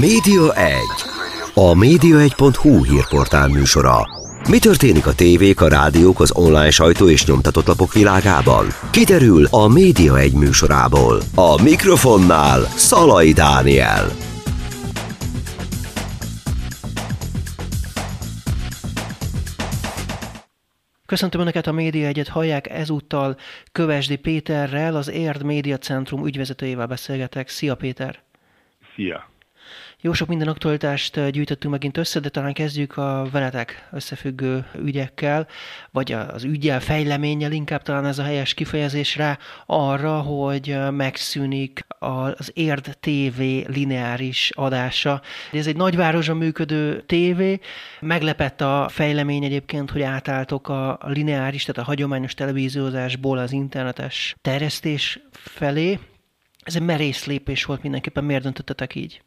Média 1. A média1.hu hírportál műsora. Mi történik a tévék, a rádiók, az online sajtó és nyomtatott lapok világában? Kiderül a Média 1 műsorából. A mikrofonnál Szalai Dániel. Köszöntöm Önöket a Média Egyet, hallják ezúttal Kövesdi Péterrel, az Érd Média Centrum ügyvezetőjével beszélgetek. Szia Péter! Szia! Jó sok minden aktualitást gyűjtöttünk megint össze, de talán kezdjük a veletek összefüggő ügyekkel, vagy az ügyel, fejleménnyel, inkább talán ez a helyes kifejezésre arra, hogy megszűnik az Érd TV lineáris adása. Ez egy nagyvárosban működő tévé, meglepett a fejlemény egyébként, hogy átálltok a lineáris, tehát a hagyományos televíziózásból az internetes terjesztés felé. Ez egy merész lépés volt mindenképpen, miért döntöttetek így?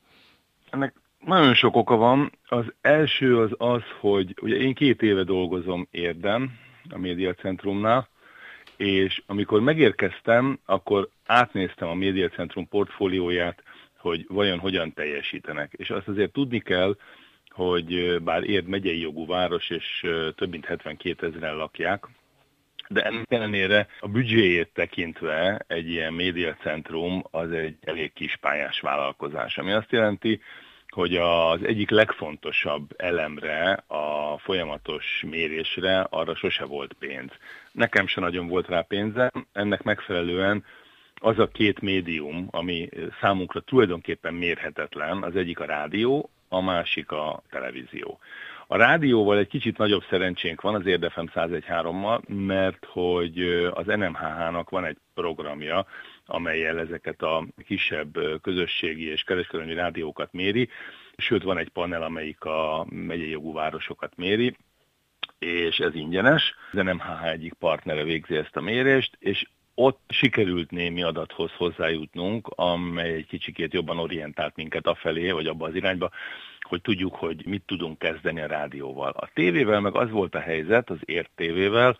Ennek nagyon sok oka van. Az első az az, hogy ugye én két éve dolgozom érdem a médiacentrumnál, és amikor megérkeztem, akkor átnéztem a médiacentrum portfólióját, hogy vajon hogyan teljesítenek. És azt azért tudni kell, hogy bár Érd megyei jogú város, és több mint 72 ezeren lakják, de ennek ellenére a büdzséjét tekintve egy ilyen médiacentrum az egy elég kispályás vállalkozás, ami azt jelenti, hogy az egyik legfontosabb elemre, a folyamatos mérésre arra sose volt pénz. Nekem se nagyon volt rá pénzem, ennek megfelelően az a két médium, ami számunkra tulajdonképpen mérhetetlen, az egyik a rádió, a másik a televízió. A rádióval egy kicsit nagyobb szerencsénk van az Érdefem 101.3-mal, mert hogy az NMHH-nak van egy programja, amelyel ezeket a kisebb közösségi és kereskedelmi rádiókat méri, sőt van egy panel, amelyik a megyei jogú városokat méri, és ez ingyenes. Az NMHH egyik partnere végzi ezt a mérést, és ott sikerült némi adathoz hozzájutnunk, amely egy kicsikét jobban orientált minket afelé, vagy abba az irányba, hogy tudjuk, hogy mit tudunk kezdeni a rádióval. A tévével meg az volt a helyzet, az ért tévével,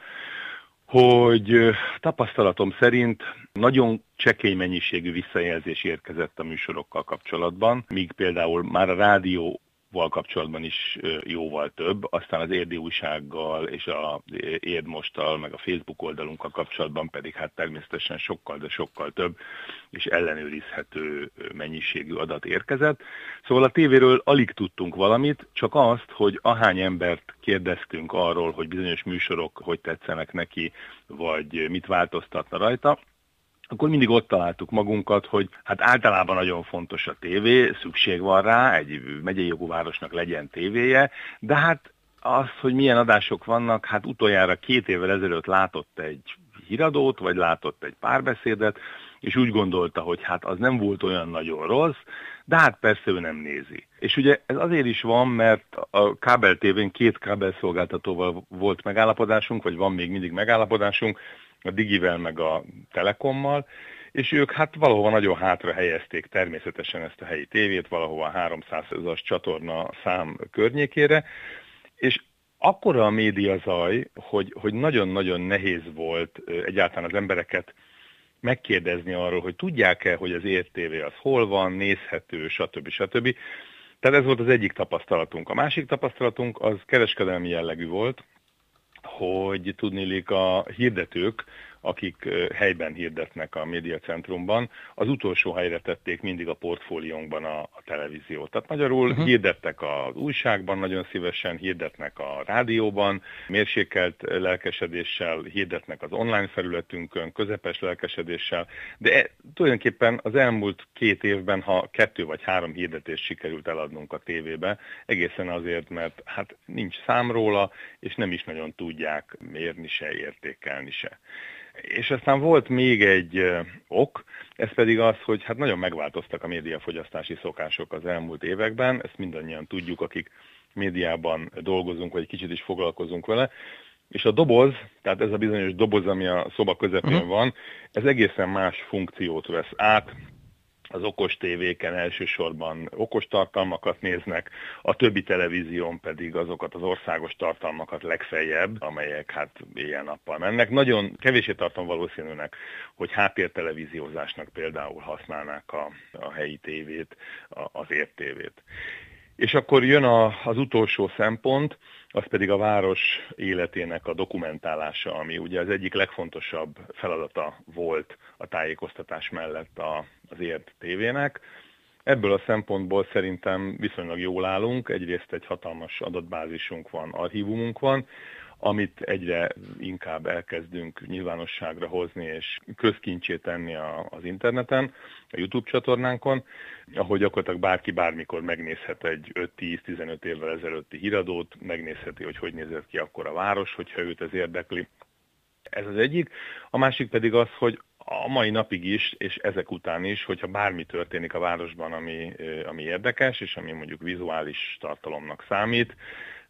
hogy tapasztalatom szerint nagyon csekély mennyiségű visszajelzés érkezett a műsorokkal kapcsolatban, míg például már a rádió val kapcsolatban is jóval több, aztán az érdi újsággal és a érdmostal, meg a Facebook oldalunkkal kapcsolatban pedig hát természetesen sokkal, de sokkal több és ellenőrizhető mennyiségű adat érkezett. Szóval a tévéről alig tudtunk valamit, csak azt, hogy ahány embert kérdeztünk arról, hogy bizonyos műsorok hogy tetszenek neki, vagy mit változtatna rajta, akkor mindig ott találtuk magunkat, hogy hát általában nagyon fontos a tévé, szükség van rá, egy megyei jogú városnak legyen tévéje, de hát az, hogy milyen adások vannak, hát utoljára két évvel ezelőtt látott egy híradót, vagy látott egy párbeszédet, és úgy gondolta, hogy hát az nem volt olyan nagyon rossz, de hát persze ő nem nézi. És ugye ez azért is van, mert a kábel tévén két kábelszolgáltatóval volt megállapodásunk, vagy van még mindig megállapodásunk, a Digivel meg a Telekommal, és ők hát valahova nagyon hátra helyezték természetesen ezt a helyi tévét, valahova 300-as csatorna szám környékére, és akkora a média zaj, hogy, hogy nagyon-nagyon nehéz volt egyáltalán az embereket megkérdezni arról, hogy tudják-e, hogy az értévé az hol van, nézhető, stb. stb. Tehát ez volt az egyik tapasztalatunk. A másik tapasztalatunk az kereskedelmi jellegű volt, hogy tudnélik a hirdetők akik helyben hirdetnek a médiacentrumban, az utolsó helyre tették mindig a portfóliónkban a, a televíziót. Tehát magyarul uh-huh. hirdettek az újságban, nagyon szívesen hirdetnek a rádióban, mérsékelt lelkesedéssel hirdetnek az online felületünkön, közepes lelkesedéssel, de e, tulajdonképpen az elmúlt két évben, ha kettő vagy három hirdetést sikerült eladnunk a tévébe, egészen azért, mert hát nincs szám róla, és nem is nagyon tudják mérni se, értékelni se. És aztán volt még egy ok, ez pedig az, hogy hát nagyon megváltoztak a médiafogyasztási szokások az elmúlt években, ezt mindannyian tudjuk, akik médiában dolgozunk, vagy kicsit is foglalkozunk vele, és a doboz, tehát ez a bizonyos doboz, ami a szoba közepén uh-huh. van, ez egészen más funkciót vesz át, az okos tévéken elsősorban okos tartalmakat néznek, a többi televízión pedig azokat az országos tartalmakat legfeljebb, amelyek hát éjjel-nappal mennek. Nagyon kevésé tartom valószínűnek, hogy háttértelevíziózásnak televíziózásnak például használnák a, a helyi tévét, az értévét. És akkor jön a, az utolsó szempont, az pedig a város életének a dokumentálása, ami ugye az egyik legfontosabb feladata volt a tájékoztatás mellett a, az ért tévének. Ebből a szempontból szerintem viszonylag jól állunk, egyrészt egy hatalmas adatbázisunk van, archívumunk van, amit egyre inkább elkezdünk nyilvánosságra hozni és közkincsé tenni a, az interneten, a YouTube csatornánkon, ahogy gyakorlatilag bárki bármikor megnézhet egy 5-10-15 évvel ezelőtti híradót, megnézheti, hogy hogy nézett ki akkor a város, hogyha őt ez érdekli. Ez az egyik. A másik pedig az, hogy a mai napig is, és ezek után is, hogyha bármi történik a városban, ami, ami érdekes, és ami mondjuk vizuális tartalomnak számít,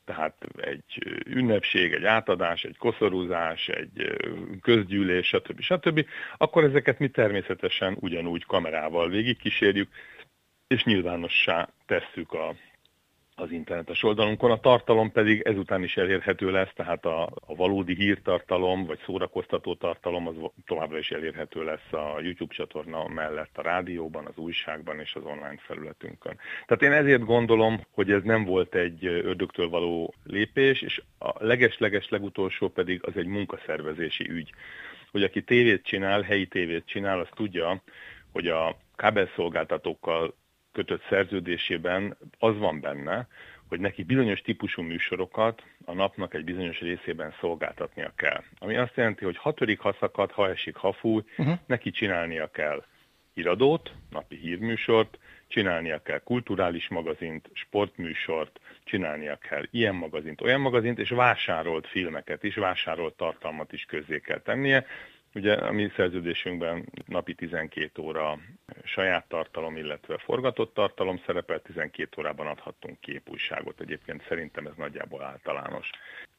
tehát egy ünnepség, egy átadás, egy koszorúzás, egy közgyűlés, stb. stb., akkor ezeket mi természetesen ugyanúgy kamerával végigkísérjük, és nyilvánossá tesszük a, az internetes oldalunkon. A tartalom pedig ezután is elérhető lesz, tehát a, a valódi hírtartalom vagy szórakoztató tartalom az továbbra is elérhető lesz a YouTube csatorna mellett a rádióban, az újságban és az online felületünkön. Tehát én ezért gondolom, hogy ez nem volt egy ördögtől való lépés, és a leges-leges legutolsó pedig az egy munkaszervezési ügy. Hogy aki tévét csinál, helyi tévét csinál, az tudja, hogy a kábelszolgáltatókkal kötött szerződésében az van benne, hogy neki bizonyos típusú műsorokat a napnak egy bizonyos részében szolgáltatnia kell. Ami azt jelenti, hogy hatörik ha szakad, ha esik, ha fúj, uh-huh. neki csinálnia kell iradót, napi hírműsort, csinálnia kell kulturális magazint, sportműsort, csinálnia kell ilyen magazint, olyan magazint, és vásárolt filmeket is, vásárolt tartalmat is közzé kell tennie, Ugye a mi szerződésünkben napi 12 óra saját tartalom, illetve forgatott tartalom szerepel, 12 órában adhattunk képújságot. Egyébként szerintem ez nagyjából általános.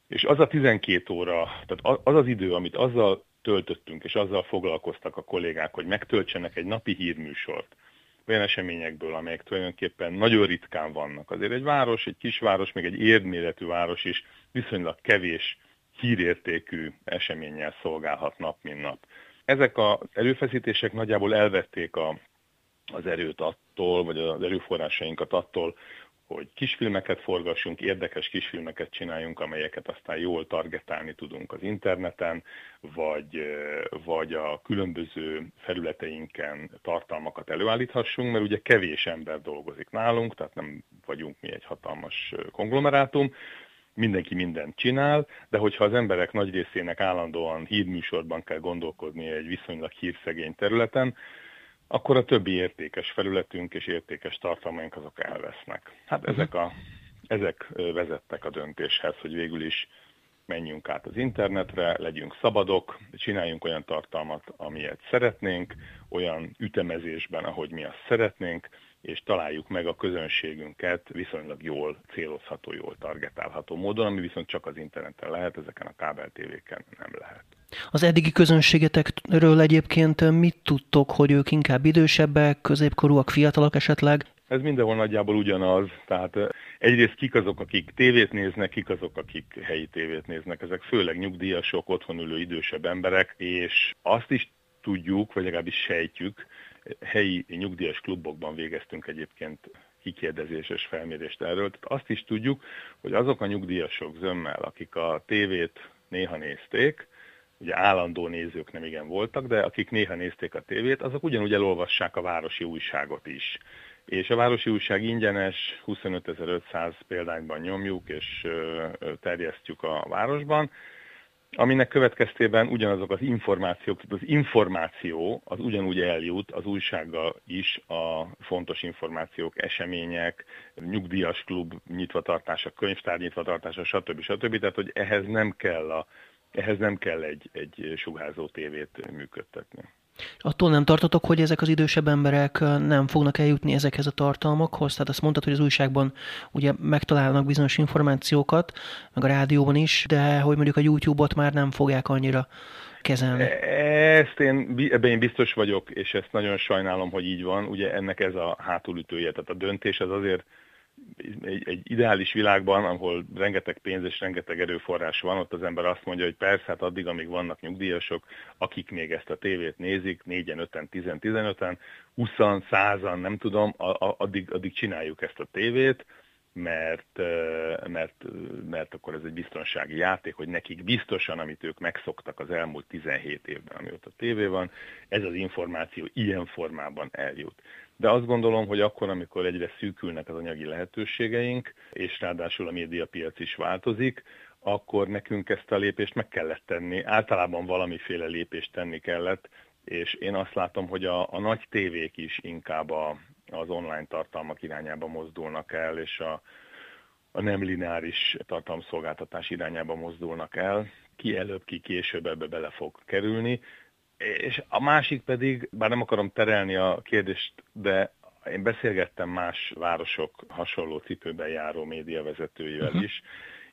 És az a 12 óra, tehát az az idő, amit azzal töltöttünk, és azzal foglalkoztak a kollégák, hogy megtöltsenek egy napi hírműsort, olyan eseményekből, amelyek tulajdonképpen nagyon ritkán vannak. Azért egy város, egy kisváros, még egy érméletű város is viszonylag kevés hírértékű eseménnyel szolgálhat nap, mint nap. Ezek az erőfeszítések nagyjából elvették a, az erőt attól, vagy az erőforrásainkat attól, hogy kisfilmeket forgassunk, érdekes kisfilmeket csináljunk, amelyeket aztán jól targetálni tudunk az interneten, vagy, vagy a különböző felületeinken tartalmakat előállíthassunk, mert ugye kevés ember dolgozik nálunk, tehát nem vagyunk mi egy hatalmas konglomerátum, mindenki mindent csinál, de hogyha az emberek nagy részének állandóan hírműsorban kell gondolkodni egy viszonylag hírszegény területen, akkor a többi értékes felületünk és értékes tartalmaink azok elvesznek. Hát uh-huh. ezek, a, ezek vezettek a döntéshez, hogy végül is menjünk át az internetre, legyünk szabadok, csináljunk olyan tartalmat, amilyet szeretnénk, olyan ütemezésben, ahogy mi azt szeretnénk, és találjuk meg a közönségünket viszonylag jól célozható, jól targetálható módon, ami viszont csak az interneten lehet, ezeken a kábel tévéken nem lehet. Az eddigi közönségetekről egyébként mit tudtok, hogy ők inkább idősebbek, középkorúak, fiatalok esetleg? Ez mindenhol nagyjából ugyanaz, tehát egyrészt kik azok, akik tévét néznek, kik azok, akik helyi tévét néznek. Ezek főleg nyugdíjasok, otthon ülő idősebb emberek, és azt is tudjuk, vagy legalábbis sejtjük, helyi nyugdíjas klubokban végeztünk egyébként kikérdezéses felmérést erről. Tehát azt is tudjuk, hogy azok a nyugdíjasok zömmel, akik a tévét néha nézték, ugye állandó nézők nem igen voltak, de akik néha nézték a tévét, azok ugyanúgy elolvassák a városi újságot is. És a városi újság ingyenes, 25.500 példányban nyomjuk és terjesztjük a városban, aminek következtében ugyanazok az információk, az információ az ugyanúgy eljut az újsággal is a fontos információk, események, nyugdíjas klub nyitvatartása, könyvtár nyitvatartása, stb. stb. Tehát, hogy ehhez nem kell, a, ehhez nem kell egy, egy sugárzó tévét működtetni. Attól nem tartotok, hogy ezek az idősebb emberek nem fognak eljutni ezekhez a tartalmakhoz? Tehát azt mondtad, hogy az újságban ugye megtalálnak bizonyos információkat, meg a rádióban is, de hogy mondjuk a YouTube-ot már nem fogják annyira kezelni? Ezt én, ebben én biztos vagyok, és ezt nagyon sajnálom, hogy így van. Ugye ennek ez a hátulütője, tehát a döntés az azért egy, egy ideális világban, ahol rengeteg pénz és rengeteg erőforrás van, ott az ember azt mondja, hogy persze, hát addig, amíg vannak nyugdíjasok, akik még ezt a tévét nézik, négyen, öten, tizen, tizenöten, huszan, százan, nem tudom, addig, addig csináljuk ezt a tévét, mert, mert, mert akkor ez egy biztonsági játék, hogy nekik biztosan, amit ők megszoktak az elmúlt 17 évben, amióta tévé van, ez az információ ilyen formában eljut. De azt gondolom, hogy akkor, amikor egyre szűkülnek az anyagi lehetőségeink, és ráadásul a médiapiac is változik, akkor nekünk ezt a lépést meg kellett tenni. Általában valamiféle lépést tenni kellett, és én azt látom, hogy a, a nagy tévék is inkább a, az online tartalmak irányába mozdulnak el, és a, a nem lineáris tartalomszolgáltatás irányába mozdulnak el. Ki előbb, ki később ebbe bele fog kerülni. És a másik pedig, bár nem akarom terelni a kérdést, de én beszélgettem más városok hasonló cipőben járó médiavezetőivel uh-huh. is,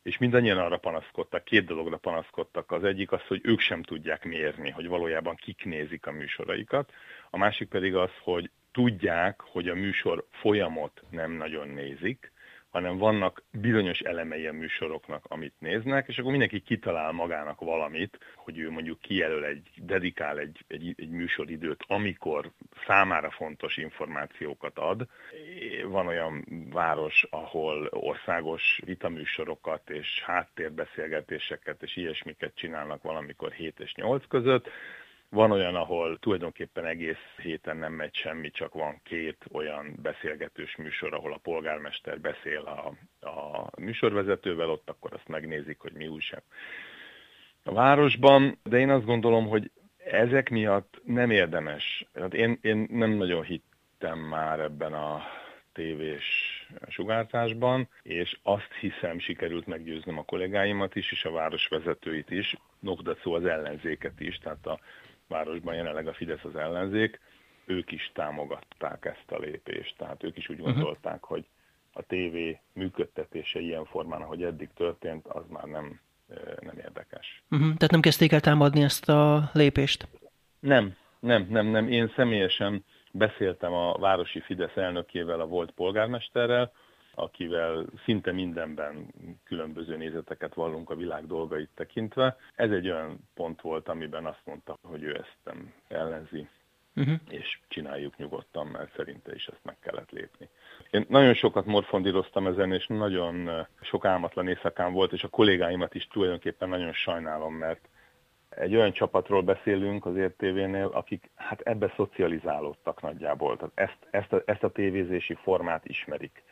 és mindannyian arra panaszkodtak, két dologra panaszkodtak. Az egyik az, hogy ők sem tudják mérni, hogy valójában kik nézik a műsoraikat. A másik pedig az, hogy tudják, hogy a műsor folyamot nem nagyon nézik, hanem vannak bizonyos elemei a műsoroknak, amit néznek, és akkor mindenki kitalál magának valamit, hogy ő mondjuk kijelöl egy, dedikál egy, egy, egy műsoridőt, amikor számára fontos információkat ad. Van olyan város, ahol országos vitaműsorokat és háttérbeszélgetéseket és ilyesmiket csinálnak valamikor 7 és 8 között, van olyan, ahol tulajdonképpen egész héten nem megy semmi, csak van két olyan beszélgetős műsor, ahol a polgármester beszél a, a műsorvezetővel, ott akkor azt megnézik, hogy mi újság a városban, de én azt gondolom, hogy ezek miatt nem érdemes. Hát én, én nem nagyon hittem már ebben a tévés sugárzásban, és azt hiszem sikerült meggyőznöm a kollégáimat is, és a városvezetőit is, nokdacó az ellenzéket is, tehát a városban jelenleg a Fidesz az ellenzék, ők is támogatták ezt a lépést. Tehát ők is úgy uh-huh. gondolták, hogy a tévé működtetése ilyen formán, ahogy eddig történt, az már nem, nem érdekes. Uh-huh. Tehát nem kezdték el támadni ezt a lépést? Nem, nem, nem, nem. Én személyesen beszéltem a városi Fidesz elnökével, a volt polgármesterrel, akivel szinte mindenben különböző nézeteket vallunk a világ dolgait tekintve. Ez egy olyan pont volt, amiben azt mondta, hogy ő ezt nem ellenzi, uh-huh. és csináljuk nyugodtan, mert szerinte is ezt meg kellett lépni. Én nagyon sokat morfondíroztam ezen, és nagyon sok álmatlan éjszakám volt, és a kollégáimat is tulajdonképpen nagyon sajnálom, mert egy olyan csapatról beszélünk az értévénél, akik hát ebbe szocializálódtak nagyjából. Tehát ezt, ezt, a, ezt a tévézési formát ismerik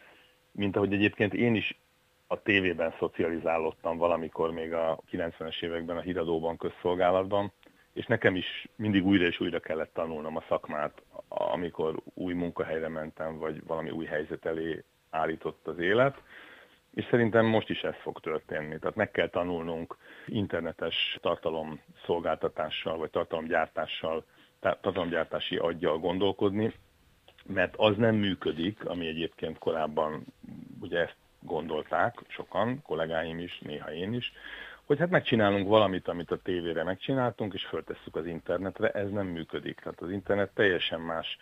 mint ahogy egyébként én is a tévében szocializálódtam valamikor még a 90-es években a híradóban, közszolgálatban, és nekem is mindig újra és újra kellett tanulnom a szakmát, amikor új munkahelyre mentem, vagy valami új helyzet elé állított az élet. És szerintem most is ez fog történni. Tehát meg kell tanulnunk internetes tartalomszolgáltatással, vagy tartalomgyártással, tartalomgyártási aggyal gondolkodni, mert az nem működik, ami egyébként korábban ugye ezt gondolták sokan, kollégáim is, néha én is, hogy hát megcsinálunk valamit, amit a tévére megcsináltunk, és föltesszük az internetre, ez nem működik. Tehát az internet teljesen más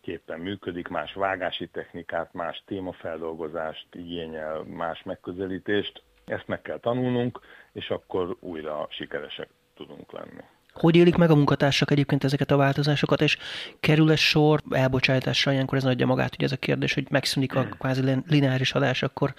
képpen működik, más vágási technikát, más témafeldolgozást igényel, más megközelítést. Ezt meg kell tanulnunk, és akkor újra sikeresek tudunk lenni. Hogy élik meg a munkatársak egyébként ezeket a változásokat, és kerül-e sor elbocsátásra, ilyenkor ez adja magát, hogy ez a kérdés, hogy megszűnik a kvázi lineáris adás, akkor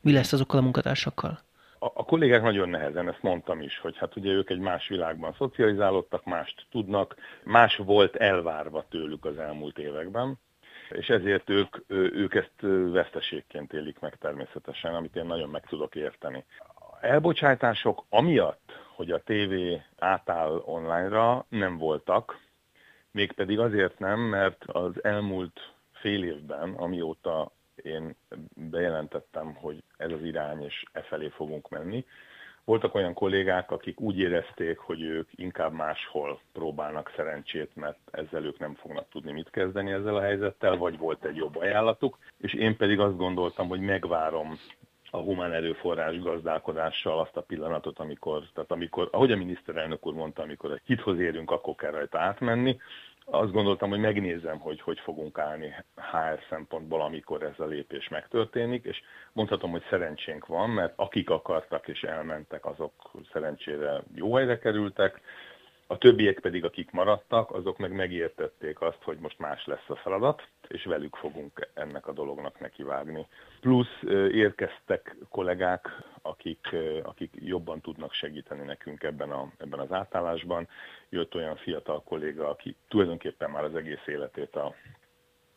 mi lesz azokkal a munkatársakkal? A, a kollégák nagyon nehezen, ezt mondtam is, hogy hát ugye ők egy más világban szocializálódtak, mást tudnak, más volt elvárva tőlük az elmúlt években, és ezért ők, ők ezt veszteségként élik meg természetesen, amit én nagyon meg tudok érteni. Elbocsátások amiatt, hogy a tévé átáll online-ra, nem voltak, mégpedig azért nem, mert az elmúlt fél évben, amióta én bejelentettem, hogy ez az irány, és e felé fogunk menni, voltak olyan kollégák, akik úgy érezték, hogy ők inkább máshol próbálnak szerencsét, mert ezzel ők nem fognak tudni mit kezdeni ezzel a helyzettel, vagy volt egy jobb ajánlatuk, és én pedig azt gondoltam, hogy megvárom a humán erőforrás gazdálkodással azt a pillanatot, amikor, tehát amikor, ahogy a miniszterelnök úr mondta, amikor egy hithoz érünk, akkor kell rajta átmenni, azt gondoltam, hogy megnézem, hogy hogy fogunk állni HR szempontból, amikor ez a lépés megtörténik, és mondhatom, hogy szerencsénk van, mert akik akartak és elmentek, azok szerencsére jó helyre kerültek, a többiek pedig, akik maradtak, azok meg megértették azt, hogy most más lesz a feladat, és velük fogunk ennek a dolognak nekivágni. Plusz érkeztek kollégák, akik, akik jobban tudnak segíteni nekünk ebben, a, ebben az átállásban. Jött olyan fiatal kolléga, aki tulajdonképpen már az egész életét a,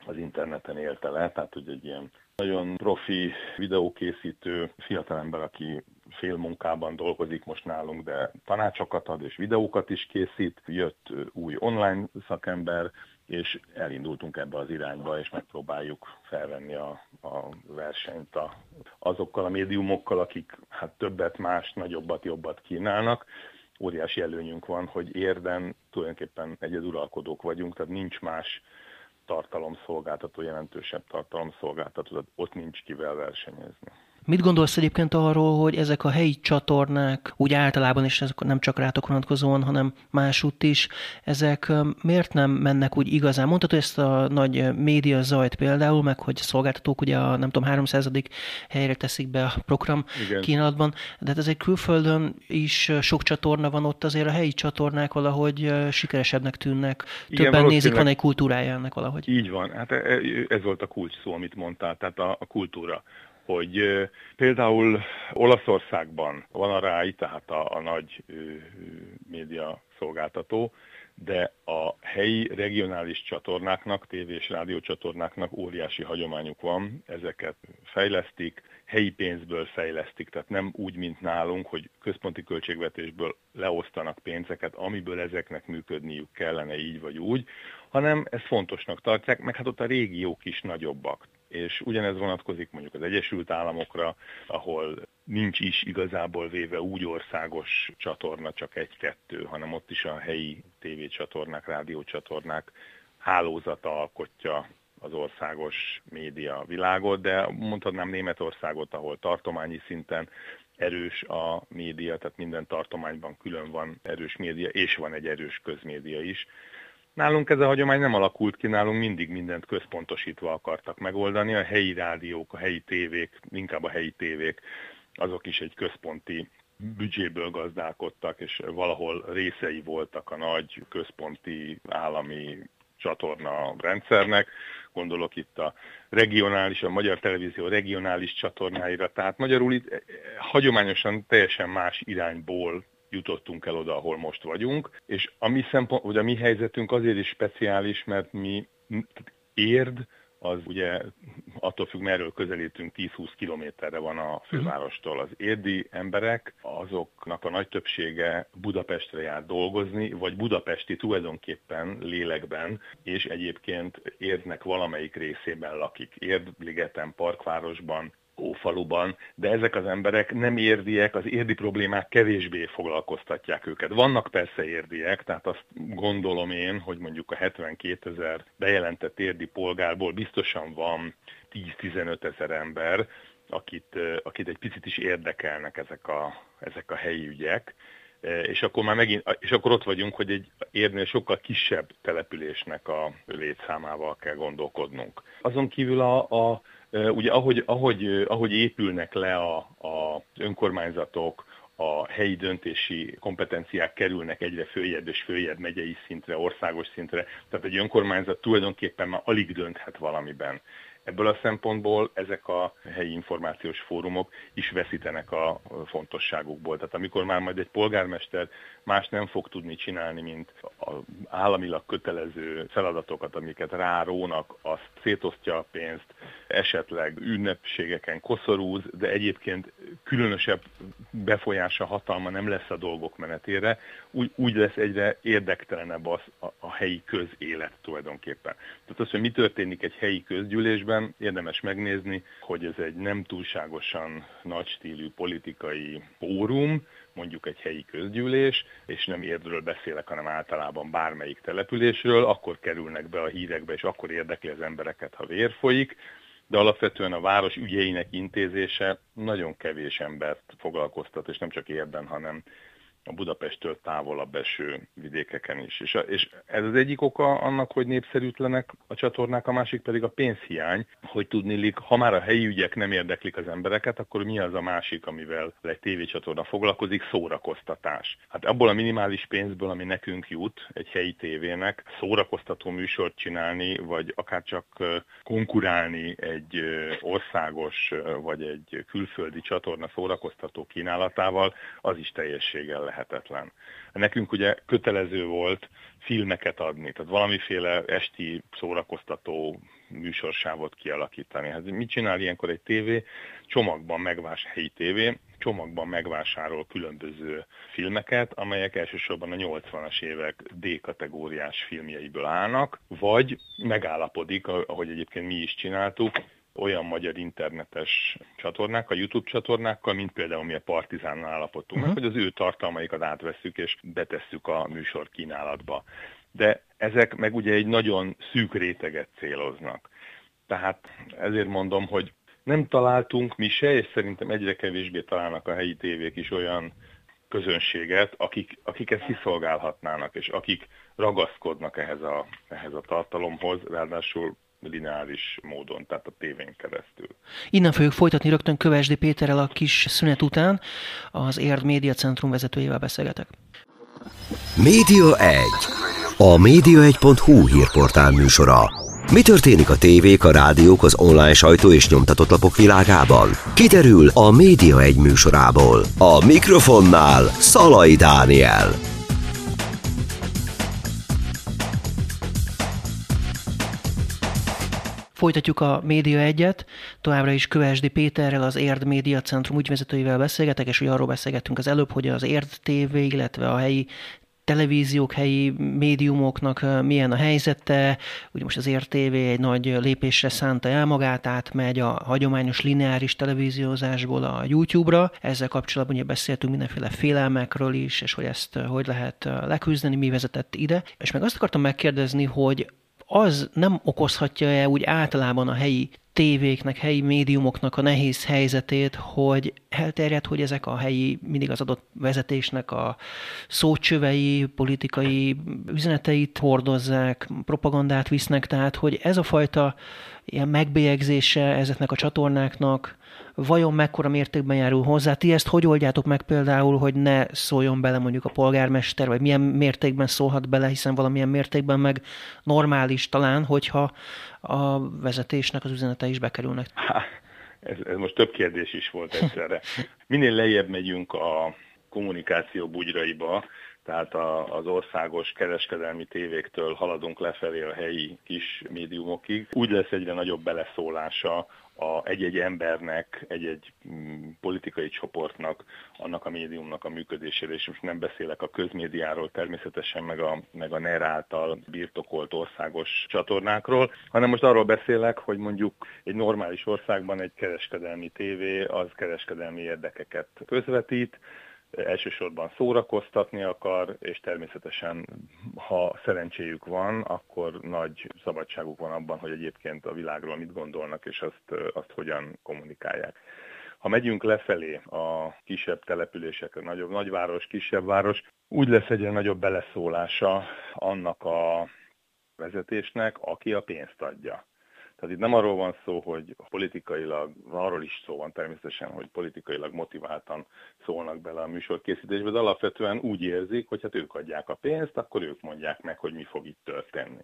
az interneten élte le, tehát hogy egy ilyen nagyon profi videókészítő fiatalember, aki fél munkában dolgozik most nálunk, de tanácsokat ad és videókat is készít. Jött új online szakember, és elindultunk ebbe az irányba, és megpróbáljuk felvenni a, a versenyt a, azokkal a médiumokkal, akik hát többet, más, nagyobbat, jobbat kínálnak. Óriási előnyünk van, hogy érden tulajdonképpen egyeduralkodók vagyunk, tehát nincs más tartalomszolgáltató, jelentősebb tartalomszolgáltató, tehát ott nincs kivel versenyezni. Mit gondolsz egyébként arról, hogy ezek a helyi csatornák, úgy általában is ezek nem csak rátok vonatkozóan, hanem másútt is, ezek miért nem mennek úgy igazán? Mondtad, hogy ezt a nagy média zajt például, meg hogy szolgáltatók ugye a nem tudom, 300. helyre teszik be a program Igen. kínálatban, de hát egy külföldön is sok csatorna van ott, azért a helyi csatornák valahogy sikeresebbnek tűnnek, Igen, többen nézik, van egy kultúrája ennek valahogy. Így van, hát e, e, ez volt a kulcs szó, amit mondtál, tehát a, a kultúra hogy például Olaszországban van a RAI, tehát a, a nagy média szolgáltató, de a helyi regionális csatornáknak, tévé és rádiócsatornáknak óriási hagyományuk van, ezeket fejlesztik, helyi pénzből fejlesztik, tehát nem úgy, mint nálunk, hogy központi költségvetésből leosztanak pénzeket, amiből ezeknek működniük kellene így vagy úgy, hanem ezt fontosnak tartják, meg hát ott a régiók is nagyobbak és ugyanez vonatkozik mondjuk az Egyesült Államokra, ahol nincs is igazából véve úgy országos csatorna, csak egy-kettő, hanem ott is a helyi tévécsatornák, rádiócsatornák hálózata alkotja az országos média világot, de mondhatnám Németországot, ahol tartományi szinten erős a média, tehát minden tartományban külön van erős média, és van egy erős közmédia is. Nálunk ez a hagyomány nem alakult ki, nálunk mindig mindent központosítva akartak megoldani. A helyi rádiók, a helyi tévék, inkább a helyi tévék, azok is egy központi büdzséből gazdálkodtak, és valahol részei voltak a nagy központi állami csatorna rendszernek. Gondolok itt a regionális, a Magyar Televízió regionális csatornáira. Tehát magyarul itt eh, hagyományosan teljesen más irányból jutottunk el oda, ahol most vagyunk, és a mi, szempont, vagy a mi helyzetünk azért is speciális, mert mi érd, az ugye attól függ, merről közelítünk, 10-20 kilométerre van a fővárostól. Az érdi emberek, azoknak a nagy többsége Budapestre jár dolgozni, vagy budapesti tulajdonképpen lélekben, és egyébként Érdnek valamelyik részében lakik. Érdligeten, Parkvárosban, ófaluban, de ezek az emberek nem érdiek, az érdi problémák kevésbé foglalkoztatják őket. Vannak persze érdiek, tehát azt gondolom én, hogy mondjuk a 72 ezer bejelentett érdi polgárból biztosan van 10-15 ezer ember, akit, akit egy picit is érdekelnek ezek a, ezek a helyi ügyek, és akkor már megint, és akkor ott vagyunk, hogy egy érnél sokkal kisebb településnek a létszámával kell gondolkodnunk. Azon kívül a, a Ugye ahogy, ahogy, ahogy épülnek le a, a önkormányzatok, a helyi döntési kompetenciák kerülnek egyre följebb és följebb megyei szintre, országos szintre, tehát egy önkormányzat tulajdonképpen már alig dönthet valamiben. Ebből a szempontból ezek a helyi információs fórumok is veszítenek a fontosságukból. Tehát amikor már majd egy polgármester más nem fog tudni csinálni, mint az államilag kötelező feladatokat, amiket rárónak, azt szétosztja a pénzt, esetleg ünnepségeken koszorúz, de egyébként különösebb befolyása, hatalma nem lesz a dolgok menetére, úgy, úgy lesz egyre érdektelenebb az a, a helyi közélet tulajdonképpen. Tehát az, hogy mi történik egy helyi közgyűlésben, érdemes megnézni, hogy ez egy nem túlságosan nagy stílű politikai fórum, mondjuk egy helyi közgyűlés, és nem érdről beszélek, hanem általában bármelyik településről, akkor kerülnek be a hírekbe, és akkor érdekli az embereket, ha vér folyik, de alapvetően a város ügyeinek intézése nagyon kevés embert foglalkoztat, és nem csak érden, hanem a Budapesttől távolabb eső vidékeken is. És, a, és ez az egyik oka annak, hogy népszerűtlenek a csatornák, a másik pedig a pénzhiány, hogy tudnilik, ha már a helyi ügyek nem érdeklik az embereket, akkor mi az a másik, amivel egy tévécsatorna foglalkozik, szórakoztatás. Hát abból a minimális pénzből, ami nekünk jut egy helyi tévének, szórakoztató műsort csinálni, vagy akár csak konkurálni egy országos vagy egy külföldi csatorna szórakoztató kínálatával, az is teljességgel lehet lehetetlen. Nekünk ugye kötelező volt filmeket adni, tehát valamiféle esti szórakoztató műsorsávot kialakítani. Hát mit csinál ilyenkor egy tévé? Csomagban megvás helyi tévé, csomagban megvásárol különböző filmeket, amelyek elsősorban a 80-as évek D-kategóriás filmjeiből állnak, vagy megállapodik, ahogy egyébként mi is csináltuk, olyan magyar internetes csatornák, a YouTube csatornákkal, mint például mi a Partizánnal állapodtunk uh-huh. meg, hogy az ő tartalmaikat átvesszük és betesszük a műsor kínálatba. De ezek meg ugye egy nagyon szűk réteget céloznak. Tehát ezért mondom, hogy nem találtunk mi se, és szerintem egyre kevésbé találnak a helyi tévék is olyan közönséget, akik, akiket kiszolgálhatnának, és akik ragaszkodnak ehhez a, ehhez a tartalomhoz, ráadásul lineáris módon, tehát a tévén keresztül. Innen fogjuk folytatni rögtön Kövesdi Péterrel a kis szünet után, az Érd Média Centrum vezetőjével beszélgetek. Média 1. A média1.hu hírportál műsora. Mi történik a tévék, a rádiók, az online sajtó és nyomtatott lapok világában? Kiderül a Média 1 műsorából. A mikrofonnál Szalai Dániel. Folytatjuk a Média egyet, továbbra is Kövesdi Péterrel, az Érd Média Centrum ügyvezetőivel beszélgetek, és ugye arról beszélgettünk az előbb, hogy az Érd TV, illetve a helyi televíziók, helyi médiumoknak milyen a helyzete. Ugye most az RTV egy nagy lépésre szánta el magát, átmegy a hagyományos lineáris televíziózásból a YouTube-ra. Ezzel kapcsolatban ugye beszéltünk mindenféle félelmekről is, és hogy ezt hogy lehet leküzdeni, mi vezetett ide. És meg azt akartam megkérdezni, hogy az nem okozhatja-e úgy általában a helyi tévéknek, helyi médiumoknak a nehéz helyzetét, hogy elterjed, hogy ezek a helyi, mindig az adott vezetésnek a szócsövei, politikai üzeneteit hordozzák, propagandát visznek, tehát hogy ez a fajta ilyen megbélyegzése ezeknek a csatornáknak vajon mekkora mértékben járul hozzá? Ti ezt hogy oldjátok meg például, hogy ne szóljon bele mondjuk a polgármester, vagy milyen mértékben szólhat bele, hiszen valamilyen mértékben meg normális talán, hogyha a vezetésnek az üzenete is bekerülnek. Há, ez, ez most több kérdés is volt egyszerre. Minél lejjebb megyünk a kommunikáció bugyraiba, tehát a, az országos kereskedelmi tévéktől haladunk lefelé a helyi kis médiumokig. Úgy lesz egyre nagyobb beleszólása a egy-egy embernek, egy-egy mm, politikai csoportnak, annak a médiumnak a működésére, és most nem beszélek a közmédiáról természetesen, meg a, meg a NER által birtokolt országos csatornákról, hanem most arról beszélek, hogy mondjuk egy normális országban egy kereskedelmi tévé az kereskedelmi érdekeket közvetít, elsősorban szórakoztatni akar, és természetesen, ha szerencséjük van, akkor nagy szabadságuk van abban, hogy egyébként a világról mit gondolnak, és azt, azt hogyan kommunikálják. Ha megyünk lefelé a kisebb településekre, nagyobb nagyváros, kisebb város, úgy lesz egyre nagyobb beleszólása annak a vezetésnek, aki a pénzt adja. Tehát itt nem arról van szó, hogy politikailag, arról is szó van természetesen, hogy politikailag motiváltan szólnak bele a műsorkészítésbe, de alapvetően úgy érzik, hogy hát ők adják a pénzt, akkor ők mondják meg, hogy mi fog itt történni.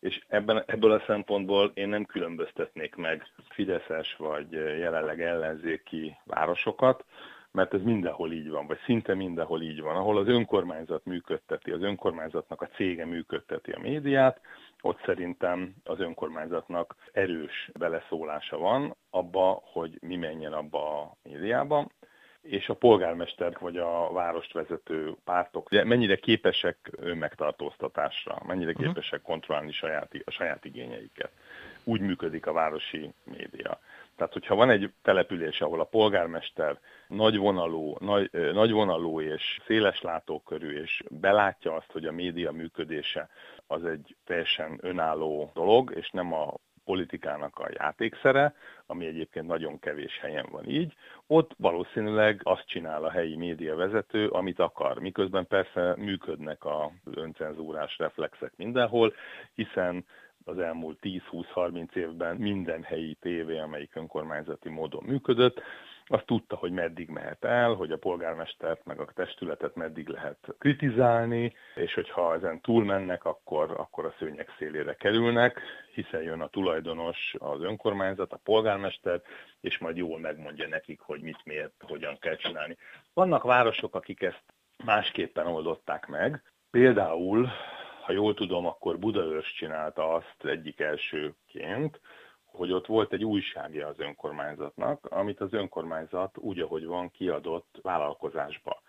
És ebben, ebből a szempontból én nem különböztetnék meg Fideszes vagy jelenleg ellenzéki városokat, mert ez mindenhol így van, vagy szinte mindenhol így van. Ahol az önkormányzat működteti, az önkormányzatnak a cége működteti a médiát, ott szerintem az önkormányzatnak erős beleszólása van abba, hogy mi menjen abba a médiába, és a polgármester vagy a várost vezető pártok mennyire képesek önmegtartóztatásra, mennyire uh-huh. képesek kontrollálni saját, a saját igényeiket. Úgy működik a városi média. Tehát, hogyha van egy település, ahol a polgármester nagyvonalú, nagy, nagyvonalú és széles látókörű, és belátja azt, hogy a média működése az egy teljesen önálló dolog, és nem a politikának a játékszere, ami egyébként nagyon kevés helyen van így, ott valószínűleg azt csinál a helyi média vezető, amit akar. Miközben persze működnek az öncenzúrás reflexek mindenhol, hiszen az elmúlt 10-20-30 évben minden helyi tévé, amelyik önkormányzati módon működött, azt tudta, hogy meddig mehet el, hogy a polgármestert meg a testületet meddig lehet kritizálni, és hogyha ezen túlmennek, akkor, akkor a szőnyek szélére kerülnek, hiszen jön a tulajdonos, az önkormányzat, a polgármester, és majd jól megmondja nekik, hogy mit, miért, hogyan kell csinálni. Vannak városok, akik ezt másképpen oldották meg. Például, ha jól tudom, akkor Budaörs csinálta azt egyik elsőként, hogy ott volt egy újságja az önkormányzatnak, amit az önkormányzat úgy, ahogy van, kiadott vállalkozásba.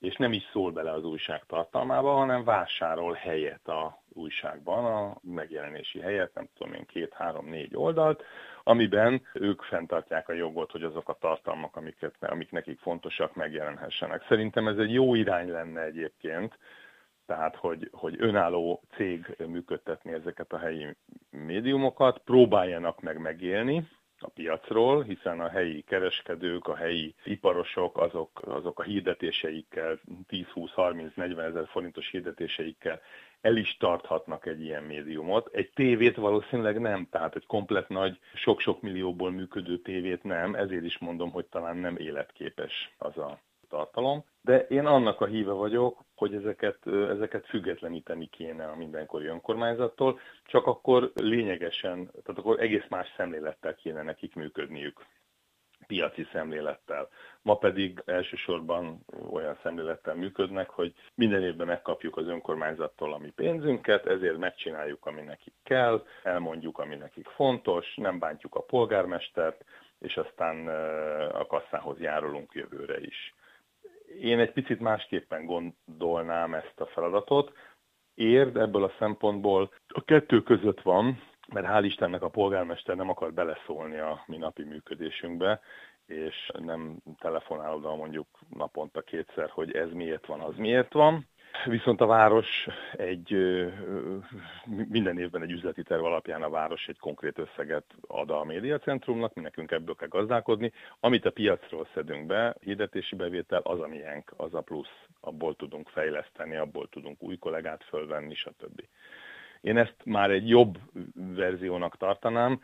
És nem is szól bele az újság tartalmába, hanem vásárol helyet a újságban, a megjelenési helyet, nem tudom én, két, három, négy oldalt, amiben ők fenntartják a jogot, hogy azok a tartalmak, amiket, amik nekik fontosak, megjelenhessenek. Szerintem ez egy jó irány lenne egyébként, tehát hogy, hogy önálló cég működtetni ezeket a helyi médiumokat, próbáljanak meg megélni a piacról, hiszen a helyi kereskedők, a helyi iparosok, azok, azok a hirdetéseikkel, 10-20-30-40 ezer forintos hirdetéseikkel el is tarthatnak egy ilyen médiumot. Egy tévét valószínűleg nem, tehát egy komplet nagy, sok-sok millióból működő tévét nem, ezért is mondom, hogy talán nem életképes az a tartalom, de én annak a híve vagyok, hogy ezeket, ezeket függetleníteni kéne a mindenkori önkormányzattól, csak akkor lényegesen, tehát akkor egész más szemlélettel kéne nekik működniük piaci szemlélettel. Ma pedig elsősorban olyan szemlélettel működnek, hogy minden évben megkapjuk az önkormányzattól a mi pénzünket, ezért megcsináljuk, ami nekik kell, elmondjuk, ami nekik fontos, nem bántjuk a polgármestert, és aztán a kasszához járulunk jövőre is én egy picit másképpen gondolnám ezt a feladatot. Érd ebből a szempontból a kettő között van, mert hál' Istennek a polgármester nem akar beleszólni a mi napi működésünkbe, és nem telefonál oda mondjuk naponta kétszer, hogy ez miért van, az miért van, Viszont a város egy, minden évben egy üzleti terv alapján a város egy konkrét összeget ad a médiacentrumnak, mi nekünk ebből kell gazdálkodni. Amit a piacról szedünk be, hirdetési bevétel, az a miénk, az a plusz. Abból tudunk fejleszteni, abból tudunk új kollégát fölvenni, stb. Én ezt már egy jobb verziónak tartanám,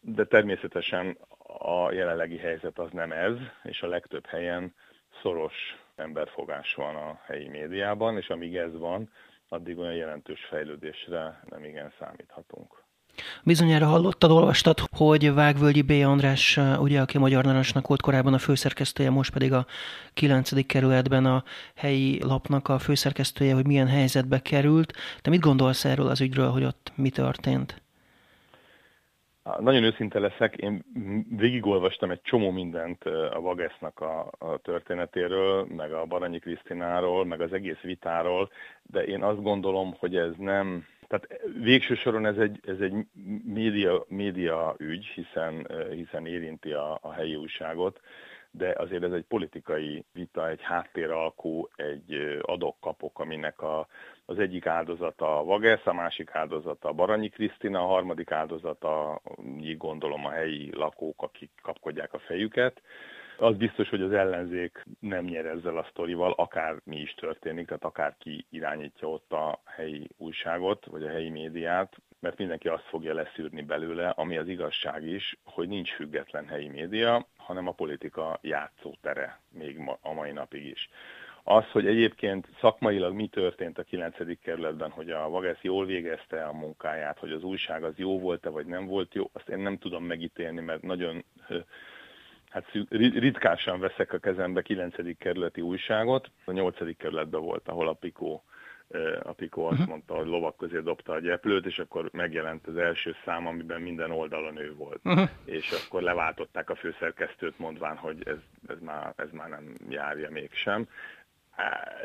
de természetesen a jelenlegi helyzet az nem ez, és a legtöbb helyen szoros emberfogás van a helyi médiában, és amíg ez van, addig olyan jelentős fejlődésre nem igen számíthatunk. Bizonyára hallottad, olvastad, hogy Vágvölgyi B. András, ugye, aki Magyar Narancsnak volt korábban a főszerkesztője, most pedig a 9. kerületben a helyi lapnak a főszerkesztője, hogy milyen helyzetbe került. Te mit gondolsz erről az ügyről, hogy ott mi történt? Nagyon őszinte leszek, én végigolvastam egy csomó mindent a Vagesznak a, a történetéről, meg a Baranyi Krisztináról, meg az egész vitáról, de én azt gondolom, hogy ez nem, tehát végső soron ez egy, ez egy média, média ügy, hiszen, hiszen érinti a, a helyi újságot, de azért ez egy politikai vita, egy háttéralkú, egy adok-kapok, aminek a, az egyik áldozata a Vagesz, a másik áldozata a Baranyi Krisztina, a harmadik áldozata, így gondolom a helyi lakók, akik kapkodják a fejüket. Az biztos, hogy az ellenzék nem nyer ezzel a sztorival, akár mi is történik, tehát akár ki irányítja ott a helyi újságot, vagy a helyi médiát, mert mindenki azt fogja leszűrni belőle, ami az igazság is, hogy nincs független helyi média, hanem a politika játszótere még a mai napig is. Az, hogy egyébként szakmailag mi történt a 9. kerületben, hogy a Vagesz jól végezte a munkáját, hogy az újság az jó volt-e, vagy nem volt jó, azt én nem tudom megítélni, mert nagyon hát ritkásan veszek a kezembe 9. kerületi újságot. A 8. kerületben volt, ahol a Pikó a Pikó azt mhm. mondta, hogy lovak közé dobta a gyeplőt, és akkor megjelent az első szám, amiben minden oldalon ő volt. Uh-huh. És akkor leváltották a főszerkesztőt, mondván, hogy ez, ez, már, ez már nem járja mégsem.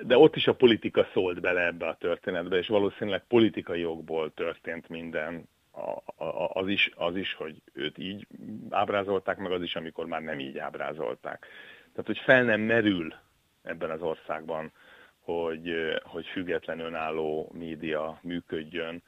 De ott is a politika szólt bele ebbe a történetbe, és valószínűleg politikai jogból történt minden, az is, az is, hogy őt így ábrázolták, meg az is, amikor már nem így ábrázolták. Tehát, hogy fel nem merül ebben az országban hogy, hogy független önálló média működjön.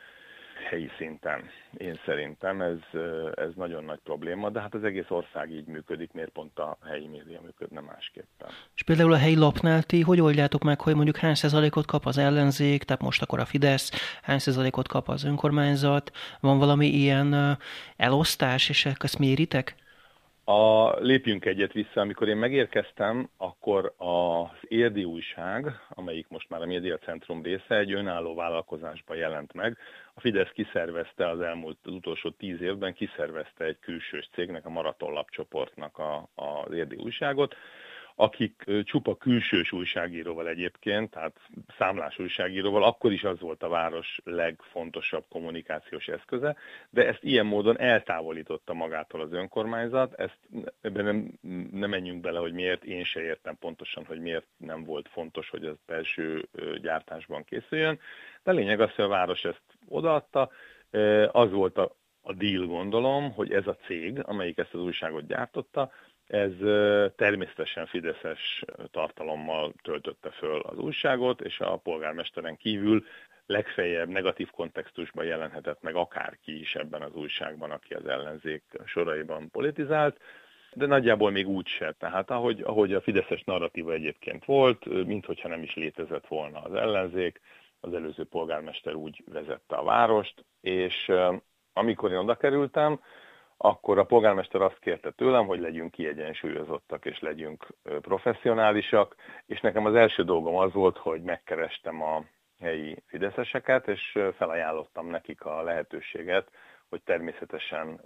Helyi szinten. Én szerintem ez, ez nagyon nagy probléma, de hát az egész ország így működik, miért pont a helyi média működne másképpen. És például a helyi lapnál ti hogy oldjátok meg, hogy mondjuk hány százalékot kap az ellenzék, tehát most akkor a Fidesz, hány százalékot kap az önkormányzat, van valami ilyen elosztás, és ezt méritek? A, lépjünk egyet vissza, amikor én megérkeztem, akkor az Érdi újság, amelyik most már a Média Centrum része, egy önálló vállalkozásban jelent meg. A Fidesz kiszervezte az elmúlt, az utolsó tíz évben kiszervezte egy külsős cégnek, a Maraton Lapcsoportnak a, az Érdi újságot, akik csupa külsős újságíróval egyébként, tehát számlás újságíróval, akkor is az volt a város legfontosabb kommunikációs eszköze, de ezt ilyen módon eltávolította magától az önkormányzat, ezt ebben nem, nem menjünk bele, hogy miért, én se értem pontosan, hogy miért nem volt fontos, hogy az belső gyártásban készüljön, de lényeg az, hogy a város ezt odaadta, az volt a, a deal gondolom, hogy ez a cég, amelyik ezt az újságot gyártotta, ez természetesen fideszes tartalommal töltötte föl az újságot, és a polgármesteren kívül legfeljebb negatív kontextusban jelenhetett meg akárki is ebben az újságban, aki az ellenzék soraiban politizált, de nagyjából még úgy se. Tehát ahogy, ahogy a fideszes narratíva egyébként volt, minthogyha nem is létezett volna az ellenzék, az előző polgármester úgy vezette a várost, és amikor én oda kerültem, akkor a polgármester azt kérte tőlem, hogy legyünk kiegyensúlyozottak és legyünk professzionálisak, és nekem az első dolgom az volt, hogy megkerestem a helyi fideszeseket, és felajánlottam nekik a lehetőséget, hogy természetesen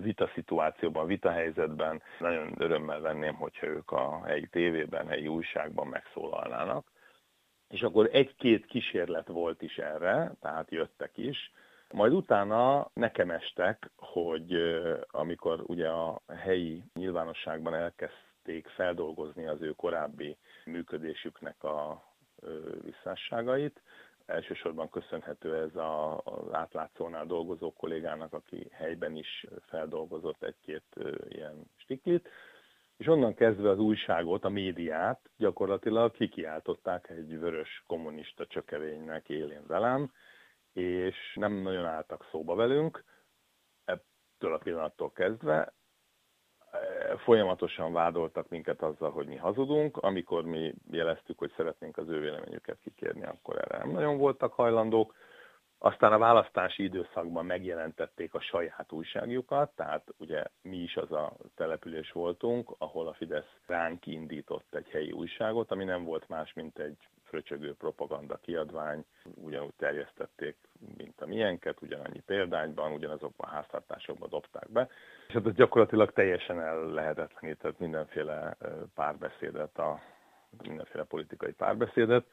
vita szituációban, vita helyzetben nagyon örömmel venném, hogyha ők a helyi tévében, helyi újságban megszólalnának. És akkor egy-két kísérlet volt is erre, tehát jöttek is, majd utána nekem estek, hogy amikor ugye a helyi nyilvánosságban elkezdték feldolgozni az ő korábbi működésüknek a visszásságait, elsősorban köszönhető ez a, az átlátszónál dolgozó kollégának, aki helyben is feldolgozott egy-két ilyen stiklit, és onnan kezdve az újságot, a médiát gyakorlatilag kikiáltották egy vörös kommunista csökevénynek élén velem, és nem nagyon álltak szóba velünk, ettől a pillanattól kezdve. E, folyamatosan vádoltak minket azzal, hogy mi hazudunk, amikor mi jeleztük, hogy szeretnénk az ő véleményüket kikérni, akkor erre nem nagyon voltak hajlandók. Aztán a választási időszakban megjelentették a saját újságjukat, tehát ugye mi is az a település voltunk, ahol a Fidesz ránk indított egy helyi újságot, ami nem volt más, mint egy fröcsögő propaganda kiadvány, ugyanúgy terjesztették, mint a miénket, ugyanannyi példányban, ugyanazokban a háztartásokban dobták be, és hát ez gyakorlatilag teljesen el lehetetlenített mindenféle párbeszédet, a, mindenféle politikai párbeszédet,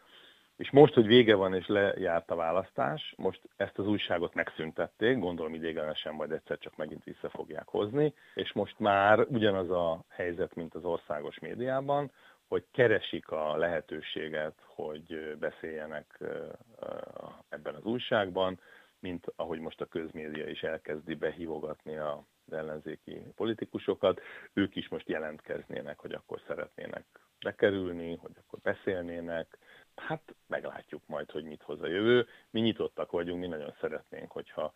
és most, hogy vége van és lejárt a választás, most ezt az újságot megszüntették, gondolom idéglenesen majd egyszer csak megint vissza fogják hozni, és most már ugyanaz a helyzet, mint az országos médiában, hogy keresik a lehetőséget, hogy beszéljenek ebben az újságban, mint ahogy most a közmédia is elkezdi behívogatni az ellenzéki politikusokat, ők is most jelentkeznének, hogy akkor szeretnének bekerülni, hogy akkor beszélnének. Hát meglátjuk majd, hogy mit hoz a jövő. Mi nyitottak vagyunk, mi nagyon szeretnénk, hogyha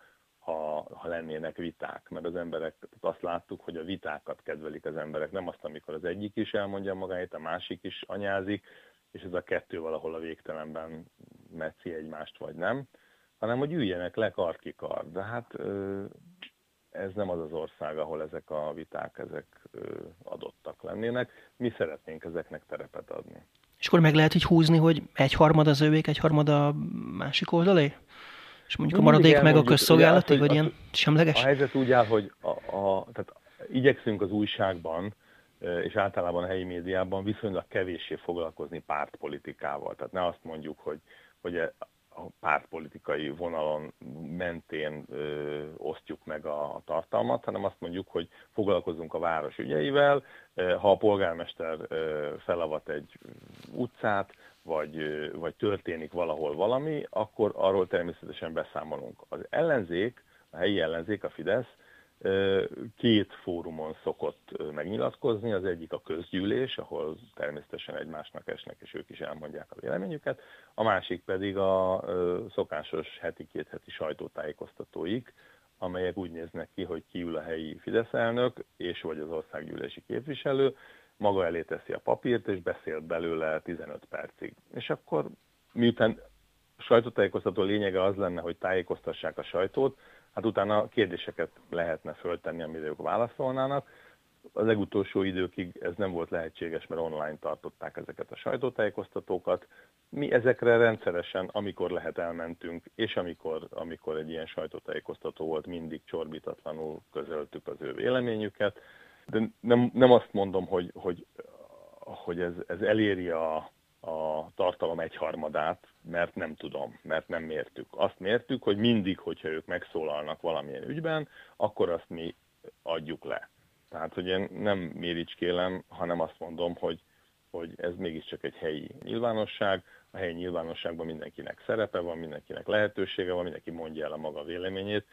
ha, ha lennének viták, mert az emberek, azt láttuk, hogy a vitákat kedvelik az emberek, nem azt, amikor az egyik is elmondja magáit, a másik is anyázik, és ez a kettő valahol a végtelenben metszi egymást, vagy nem, hanem hogy üljenek le karkikar. De hát ez nem az az ország, ahol ezek a viták ezek adottak lennének. Mi szeretnénk ezeknek terepet adni. És akkor meg lehet így húzni, hogy egy harmad az övék, egy harmad a másik oldalé? És mondjuk a maradék meg a közszolgálati, vagy ilyen semleges? A helyzet úgy áll, hogy a, a, tehát igyekszünk az újságban, és általában a helyi médiában viszonylag kevéssé foglalkozni pártpolitikával. Tehát ne azt mondjuk, hogy, hogy e, a pártpolitikai vonalon mentén ö, osztjuk meg a, a tartalmat, hanem azt mondjuk, hogy foglalkozunk a város ügyeivel, ha a polgármester ö, felavat egy utcát, vagy, vagy történik valahol valami, akkor arról természetesen beszámolunk. Az ellenzék, a helyi ellenzék, a Fidesz két fórumon szokott megnyilatkozni, az egyik a közgyűlés, ahol természetesen egymásnak esnek, és ők is elmondják a véleményüket, a másik pedig a szokásos heti, két heti sajtótájékoztatóik, amelyek úgy néznek ki, hogy kiül a helyi Fidesz elnök, és vagy az országgyűlési képviselő, maga elé teszi a papírt, és beszélt belőle 15 percig. És akkor miután a sajtótájékoztató lényege az lenne, hogy tájékoztassák a sajtót, hát utána kérdéseket lehetne föltenni, amire ők válaszolnának. Az legutolsó időkig ez nem volt lehetséges, mert online tartották ezeket a sajtótájékoztatókat. Mi ezekre rendszeresen, amikor lehet elmentünk, és amikor, amikor egy ilyen sajtótájékoztató volt, mindig csorbitatlanul közöltük az ő véleményüket. De nem, nem azt mondom, hogy, hogy, hogy ez, ez eléri a, a tartalom egyharmadát, mert nem tudom, mert nem mértük. Azt mértük, hogy mindig, hogyha ők megszólalnak valamilyen ügyben, akkor azt mi adjuk le. Tehát, hogy én nem méricskélem, hanem azt mondom, hogy, hogy ez mégiscsak egy helyi nyilvánosság, a helyi nyilvánosságban mindenkinek szerepe van, mindenkinek lehetősége van, mindenki mondja el a maga véleményét,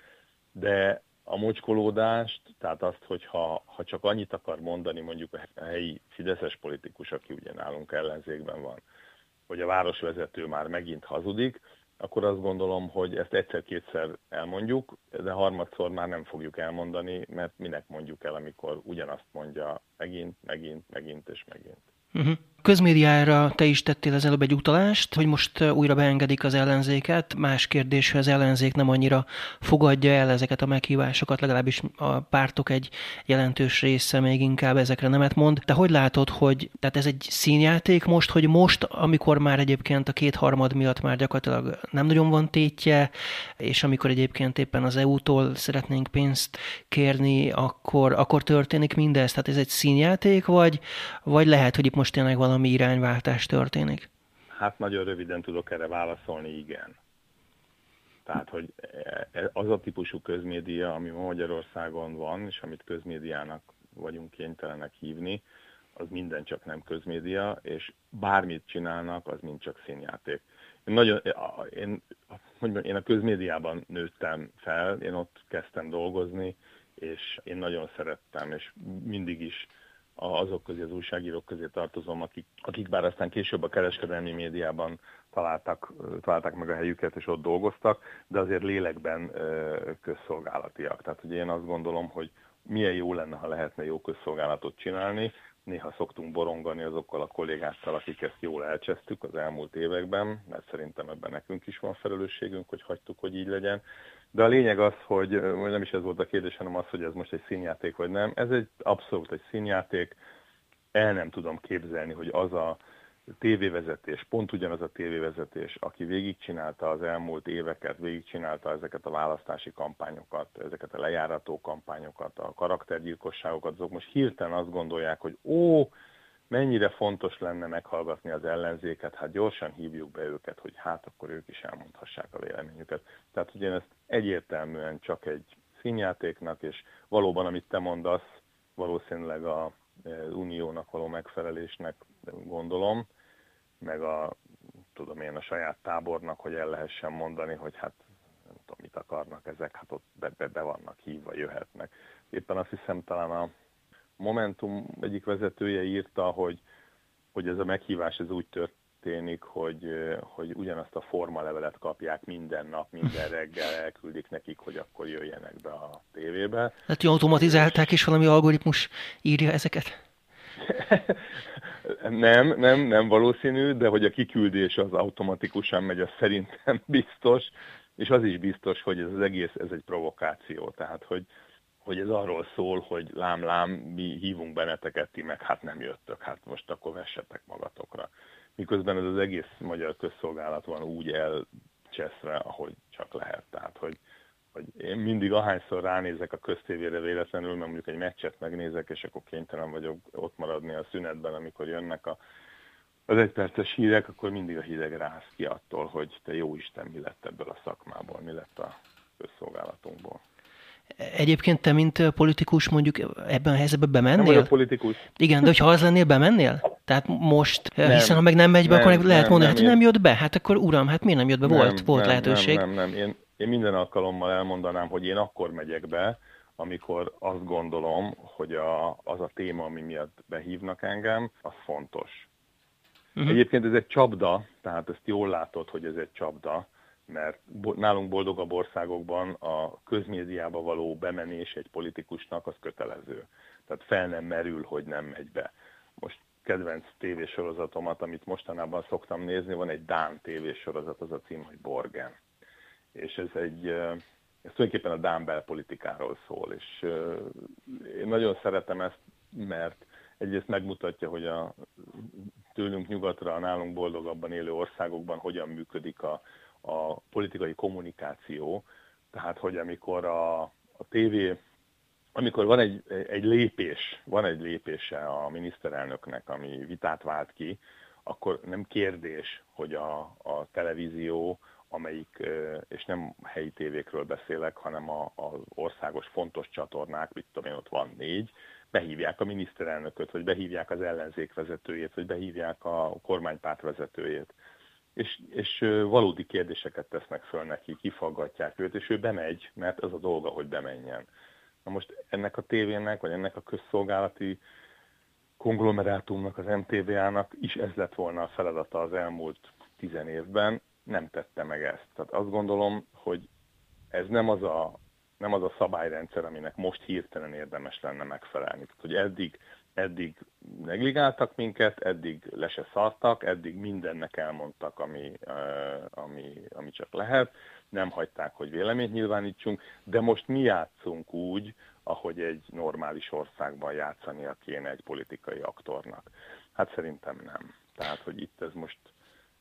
de a mocskolódást, tehát azt, hogy ha, ha csak annyit akar mondani mondjuk a helyi fideszes politikus, aki ugye nálunk ellenzékben van, hogy a városvezető már megint hazudik, akkor azt gondolom, hogy ezt egyszer-kétszer elmondjuk, de harmadszor már nem fogjuk elmondani, mert minek mondjuk el, amikor ugyanazt mondja megint, megint, megint és megint. Uh-huh. Közmédiára te is tettél az előbb egy utalást, hogy most újra beengedik az ellenzéket. Más kérdés, hogy az ellenzék nem annyira fogadja el ezeket a meghívásokat, legalábbis a pártok egy jelentős része még inkább ezekre nemet mond. De hogy látod, hogy tehát ez egy színjáték most, hogy most, amikor már egyébként a kétharmad miatt már gyakorlatilag nem nagyon van tétje, és amikor egyébként éppen az EU-tól szeretnénk pénzt kérni, akkor, akkor történik mindez? Tehát ez egy színjáték, vagy, vagy lehet, hogy itt most tényleg valami valami irányváltás történik? Hát nagyon röviden tudok erre válaszolni, igen. Tehát, hogy e, az a típusú közmédia, ami Magyarországon van, és amit közmédiának vagyunk kénytelenek hívni, az minden csak nem közmédia, és bármit csinálnak, az mind csak színjáték. Én, nagyon, én, mondjam, én a közmédiában nőttem fel, én ott kezdtem dolgozni, és én nagyon szerettem, és mindig is azok közé, az újságírók közé tartozom, akik, akik bár aztán később a kereskedelmi médiában találtak, találták meg a helyüket, és ott dolgoztak, de azért lélekben közszolgálatiak. Tehát ugye én azt gondolom, hogy milyen jó lenne, ha lehetne jó közszolgálatot csinálni. Néha szoktunk borongani azokkal a kollégákkal, akik ezt jól elcsesztük az elmúlt években, mert szerintem ebben nekünk is van felelősségünk, hogy hagytuk, hogy így legyen. De a lényeg az, hogy nem is ez volt a kérdés, hanem az, hogy ez most egy színjáték vagy nem. Ez egy abszolút egy színjáték. El nem tudom képzelni, hogy az a tévévezetés, pont ugyanaz a tévévezetés, aki végigcsinálta az elmúlt éveket, végigcsinálta ezeket a választási kampányokat, ezeket a lejárató kampányokat, a karaktergyilkosságokat, azok most hirtelen azt gondolják, hogy ó, mennyire fontos lenne meghallgatni az ellenzéket, hát gyorsan hívjuk be őket, hogy hát akkor ők is elmondhassák a véleményüket. Tehát ugye ezt egyértelműen csak egy színjátéknak, és valóban, amit te mondasz, valószínűleg a uniónak való megfelelésnek gondolom, meg a, tudom én, a saját tábornak, hogy el lehessen mondani, hogy hát nem tudom, mit akarnak ezek, hát ott be, be, be vannak hívva, jöhetnek. Éppen azt hiszem talán a Momentum egyik vezetője írta, hogy, hogy ez a meghívás ez úgy történik, hogy, hogy ugyanazt a formalevelet kapják minden nap, minden reggel elküldik nekik, hogy akkor jöjjenek be a tévébe. Hát jó, automatizálták, és valami algoritmus írja ezeket? nem, nem, nem valószínű, de hogy a kiküldés az automatikusan megy, az szerintem biztos, és az is biztos, hogy ez az egész, ez egy provokáció. Tehát, hogy, hogy ez arról szól, hogy lám-lám, mi hívunk benneteket, ti meg hát nem jöttök, hát most akkor vessetek magatokra. Miközben ez az egész magyar közszolgálat van úgy elcseszve, ahogy csak lehet. Tehát, hogy, hogy én mindig ahányszor ránézek a köztévére véletlenül, mert mondjuk egy meccset megnézek, és akkor kénytelen vagyok ott maradni a szünetben, amikor jönnek a, az egyperces hírek, akkor mindig a hideg rász ki attól, hogy te jó Isten, mi lett ebből a szakmából, mi lett a közszolgálatunkból. Egyébként te, mint politikus, mondjuk ebben a helyzetben bemennél? Nem vagyok politikus. Igen, de hogyha az lennél, bemennél? Tehát most, nem, hiszen ha meg nem megy be, nem, akkor lehet nem, mondani, nem, hát nem jött be, hát akkor uram, hát miért nem jött be? Nem, volt, volt nem, lehetőség. Nem, nem, nem. Én, én minden alkalommal elmondanám, hogy én akkor megyek be, amikor azt gondolom, hogy a, az a téma, ami miatt behívnak engem, az fontos. Uh-huh. Egyébként ez egy csapda, tehát ezt jól látod, hogy ez egy csapda, mert nálunk boldogabb országokban a közmédiába való bemenés egy politikusnak az kötelező. Tehát fel nem merül, hogy nem megy be. Most kedvenc tévésorozatomat, amit mostanában szoktam nézni, van egy Dán tévésorozat, az a cím, hogy Borgen. És ez egy, ez tulajdonképpen a Dán belpolitikáról szól, és én nagyon szeretem ezt, mert egyrészt megmutatja, hogy a tőlünk nyugatra, a nálunk boldogabban élő országokban hogyan működik a, a politikai kommunikáció, tehát hogy amikor a, a tévé, amikor van egy, egy lépés, van egy lépése a miniszterelnöknek, ami vitát vált ki, akkor nem kérdés, hogy a, a televízió, amelyik, és nem helyi tévékről beszélek, hanem az országos fontos csatornák, mit tudom én, ott van négy, behívják a miniszterelnököt, vagy behívják az ellenzék vezetőjét, vagy behívják a kormánypárt vezetőjét és, és valódi kérdéseket tesznek föl neki, kifaggatják őt, és ő bemegy, mert az a dolga, hogy bemenjen. Na most ennek a tévének, vagy ennek a közszolgálati konglomerátumnak, az MTV-nak is ez lett volna a feladata az elmúlt tizen évben, nem tette meg ezt. Tehát azt gondolom, hogy ez nem az a, nem az a szabályrendszer, aminek most hirtelen érdemes lenne megfelelni. Tehát, hogy eddig eddig negligáltak minket, eddig le se szartak, eddig mindennek elmondtak, ami, ami, ami csak lehet, nem hagyták, hogy véleményt nyilvánítsunk, de most mi játszunk úgy, ahogy egy normális országban játszania kéne egy politikai aktornak. Hát szerintem nem. Tehát, hogy itt ez most,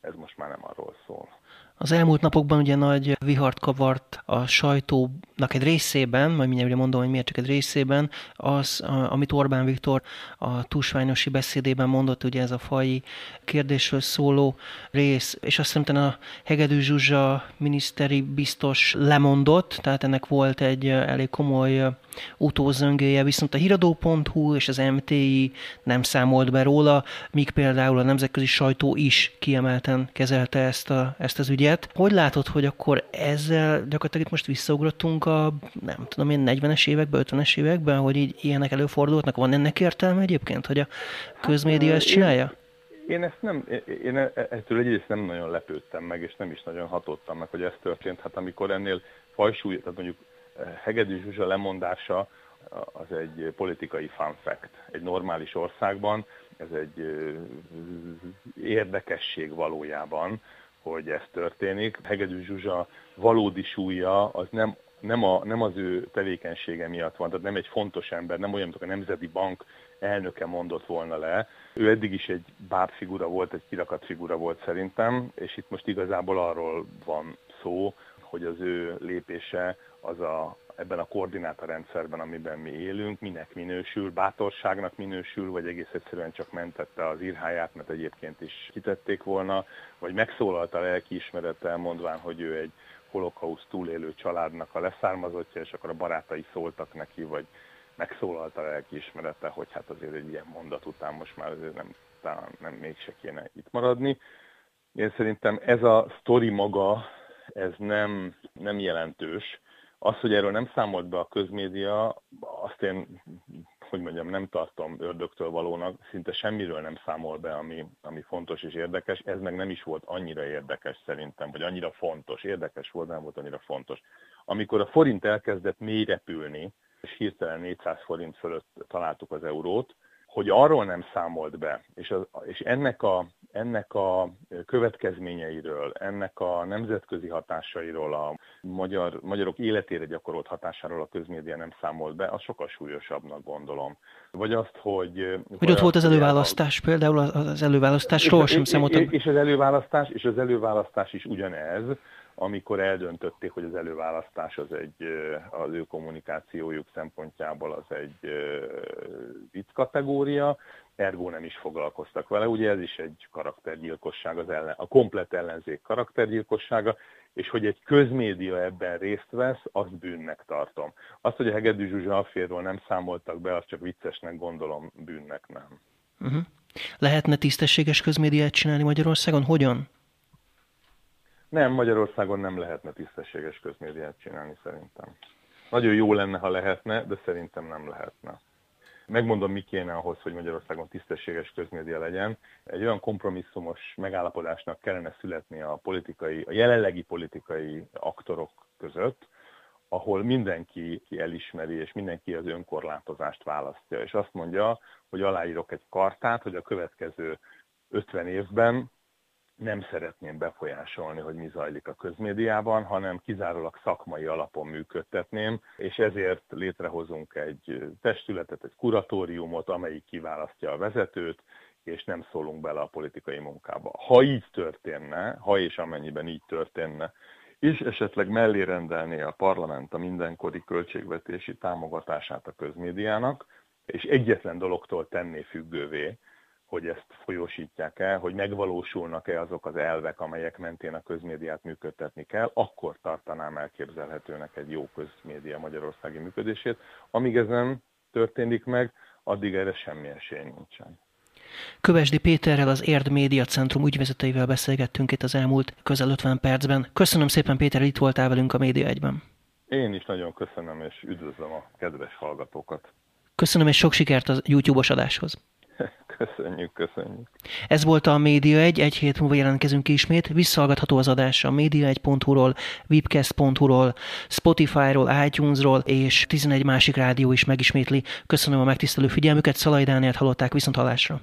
ez most már nem arról szól. Az elmúlt napokban ugye nagy vihart kavart a sajtónak egy részében, majd mindjárt ugye mondom, hogy miért csak egy részében, az, amit Orbán Viktor a túlsványosi beszédében mondott, ugye ez a fai kérdésről szóló rész, és azt hiszem a Hegedű Zsuzsa miniszteri biztos lemondott, tehát ennek volt egy elég komoly utózöngéje, viszont a híradó.hu és az MTI nem számolt be róla, míg például a nemzetközi sajtó is kiemelten kezelte ezt, a, ezt az ügyet. Hogy látod, hogy akkor ezzel gyakorlatilag itt most visszaugrottunk a, nem tudom én, 40-es években, 50-es években, hogy így ilyenek előfordulhatnak? Van ennek értelme egyébként, hogy a közmédia hát, ezt csinálja? Én, én ezt nem, én ettől egyrészt nem nagyon lepődtem meg, és nem is nagyon hatottam meg, hogy ez történt. Hát amikor ennél fajsúly, tehát mondjuk Hegedű Zsuzsa lemondása az egy politikai fun fact. Egy normális országban ez egy érdekesség valójában, hogy ez történik. Hegedű Zsuzsa valódi súlya az nem, nem, a, nem az ő tevékenysége miatt van, tehát nem egy fontos ember, nem olyan, mint a Nemzeti Bank elnöke mondott volna le. Ő eddig is egy bábfigura volt, egy kirakat figura volt szerintem, és itt most igazából arról van szó, hogy az ő lépése az a, ebben a koordinátorrendszerben, amiben mi élünk, minek minősül, bátorságnak minősül, vagy egész egyszerűen csak mentette az írháját, mert egyébként is kitették volna, vagy megszólalt a lelkiismerete, mondván, hogy ő egy holokauszt túlélő családnak a leszármazottja, és akkor a barátai szóltak neki, vagy megszólalt a lelkiismerete, hogy hát azért egy ilyen mondat után most már azért nem, talán nem mégse kéne itt maradni. Én szerintem ez a sztori maga, ez nem, nem jelentős, az, hogy erről nem számolt be a közmédia, azt én, hogy mondjam, nem tartom ördögtől valónak, szinte semmiről nem számol be, ami, ami fontos és érdekes. Ez meg nem is volt annyira érdekes szerintem, vagy annyira fontos. Érdekes volt, nem volt annyira fontos. Amikor a forint elkezdett mély repülni, és hirtelen 400 forint fölött találtuk az eurót, hogy arról nem számolt be, és, az, és ennek, a, ennek a következményeiről, ennek a nemzetközi hatásairól, a magyar, magyarok életére gyakorolt hatásáról a közmédia nem számolt be, az sokkal súlyosabbnak gondolom. Vagy azt, hogy... Hogy ott volt az előválasztás, a, például az előválasztásról sem számoltam. És az előválasztás, és az előválasztás is ugyanez, amikor eldöntötték, hogy az előválasztás az egy, az ő kommunikációjuk szempontjából az egy vicc kategória, ergo nem is foglalkoztak vele. Ugye ez is egy karaktergyilkosság, az ellen, a komplet ellenzék karaktergyilkossága, és hogy egy közmédia ebben részt vesz, azt bűnnek tartom. Azt, hogy a Hegedű Zsuzsa afférról nem számoltak be, azt csak viccesnek gondolom, bűnnek nem. Uh-huh. Lehetne tisztességes közmédiát csinálni Magyarországon? Hogyan? Nem, Magyarországon nem lehetne tisztességes közmédiát csinálni szerintem. Nagyon jó lenne, ha lehetne, de szerintem nem lehetne. Megmondom, mi kéne ahhoz, hogy Magyarországon tisztességes közmédia legyen. Egy olyan kompromisszumos megállapodásnak kellene születni a politikai, a jelenlegi politikai aktorok között, ahol mindenki elismeri, és mindenki az önkorlátozást választja, és azt mondja, hogy aláírok egy kartát, hogy a következő 50 évben nem szeretném befolyásolni, hogy mi zajlik a közmédiában, hanem kizárólag szakmai alapon működtetném, és ezért létrehozunk egy testületet, egy kuratóriumot, amelyik kiválasztja a vezetőt, és nem szólunk bele a politikai munkába. Ha így történne, ha és amennyiben így történne, és esetleg mellé rendelné a parlament a mindenkori költségvetési támogatását a közmédiának, és egyetlen dologtól tenné függővé, hogy ezt folyósítják el, hogy megvalósulnak-e azok az elvek, amelyek mentén a közmédiát működtetni kell, akkor tartanám elképzelhetőnek egy jó közmédia magyarországi működését. Amíg ez nem történik meg, addig erre semmi esély nincsen. Kövesdi Péterrel az Érd Média Centrum ügyvezetőivel beszélgettünk itt az elmúlt közel 50 percben. Köszönöm szépen Péter, itt voltál velünk a Média egyben. Én is nagyon köszönöm, és üdvözlöm a kedves hallgatókat. Köszönöm, és sok sikert a YouTube-os adáshoz. Köszönjük, köszönjük. Ez volt a Média 1, egy hét múlva jelentkezünk ismét. Visszahallgatható az adás a média1.hu-ról, webcast.hu-ról, Spotify-ról, iTunes-ról, és 11 másik rádió is megismétli. Köszönöm a megtisztelő figyelmüket, Szalai Dániát hallották viszont hallásra.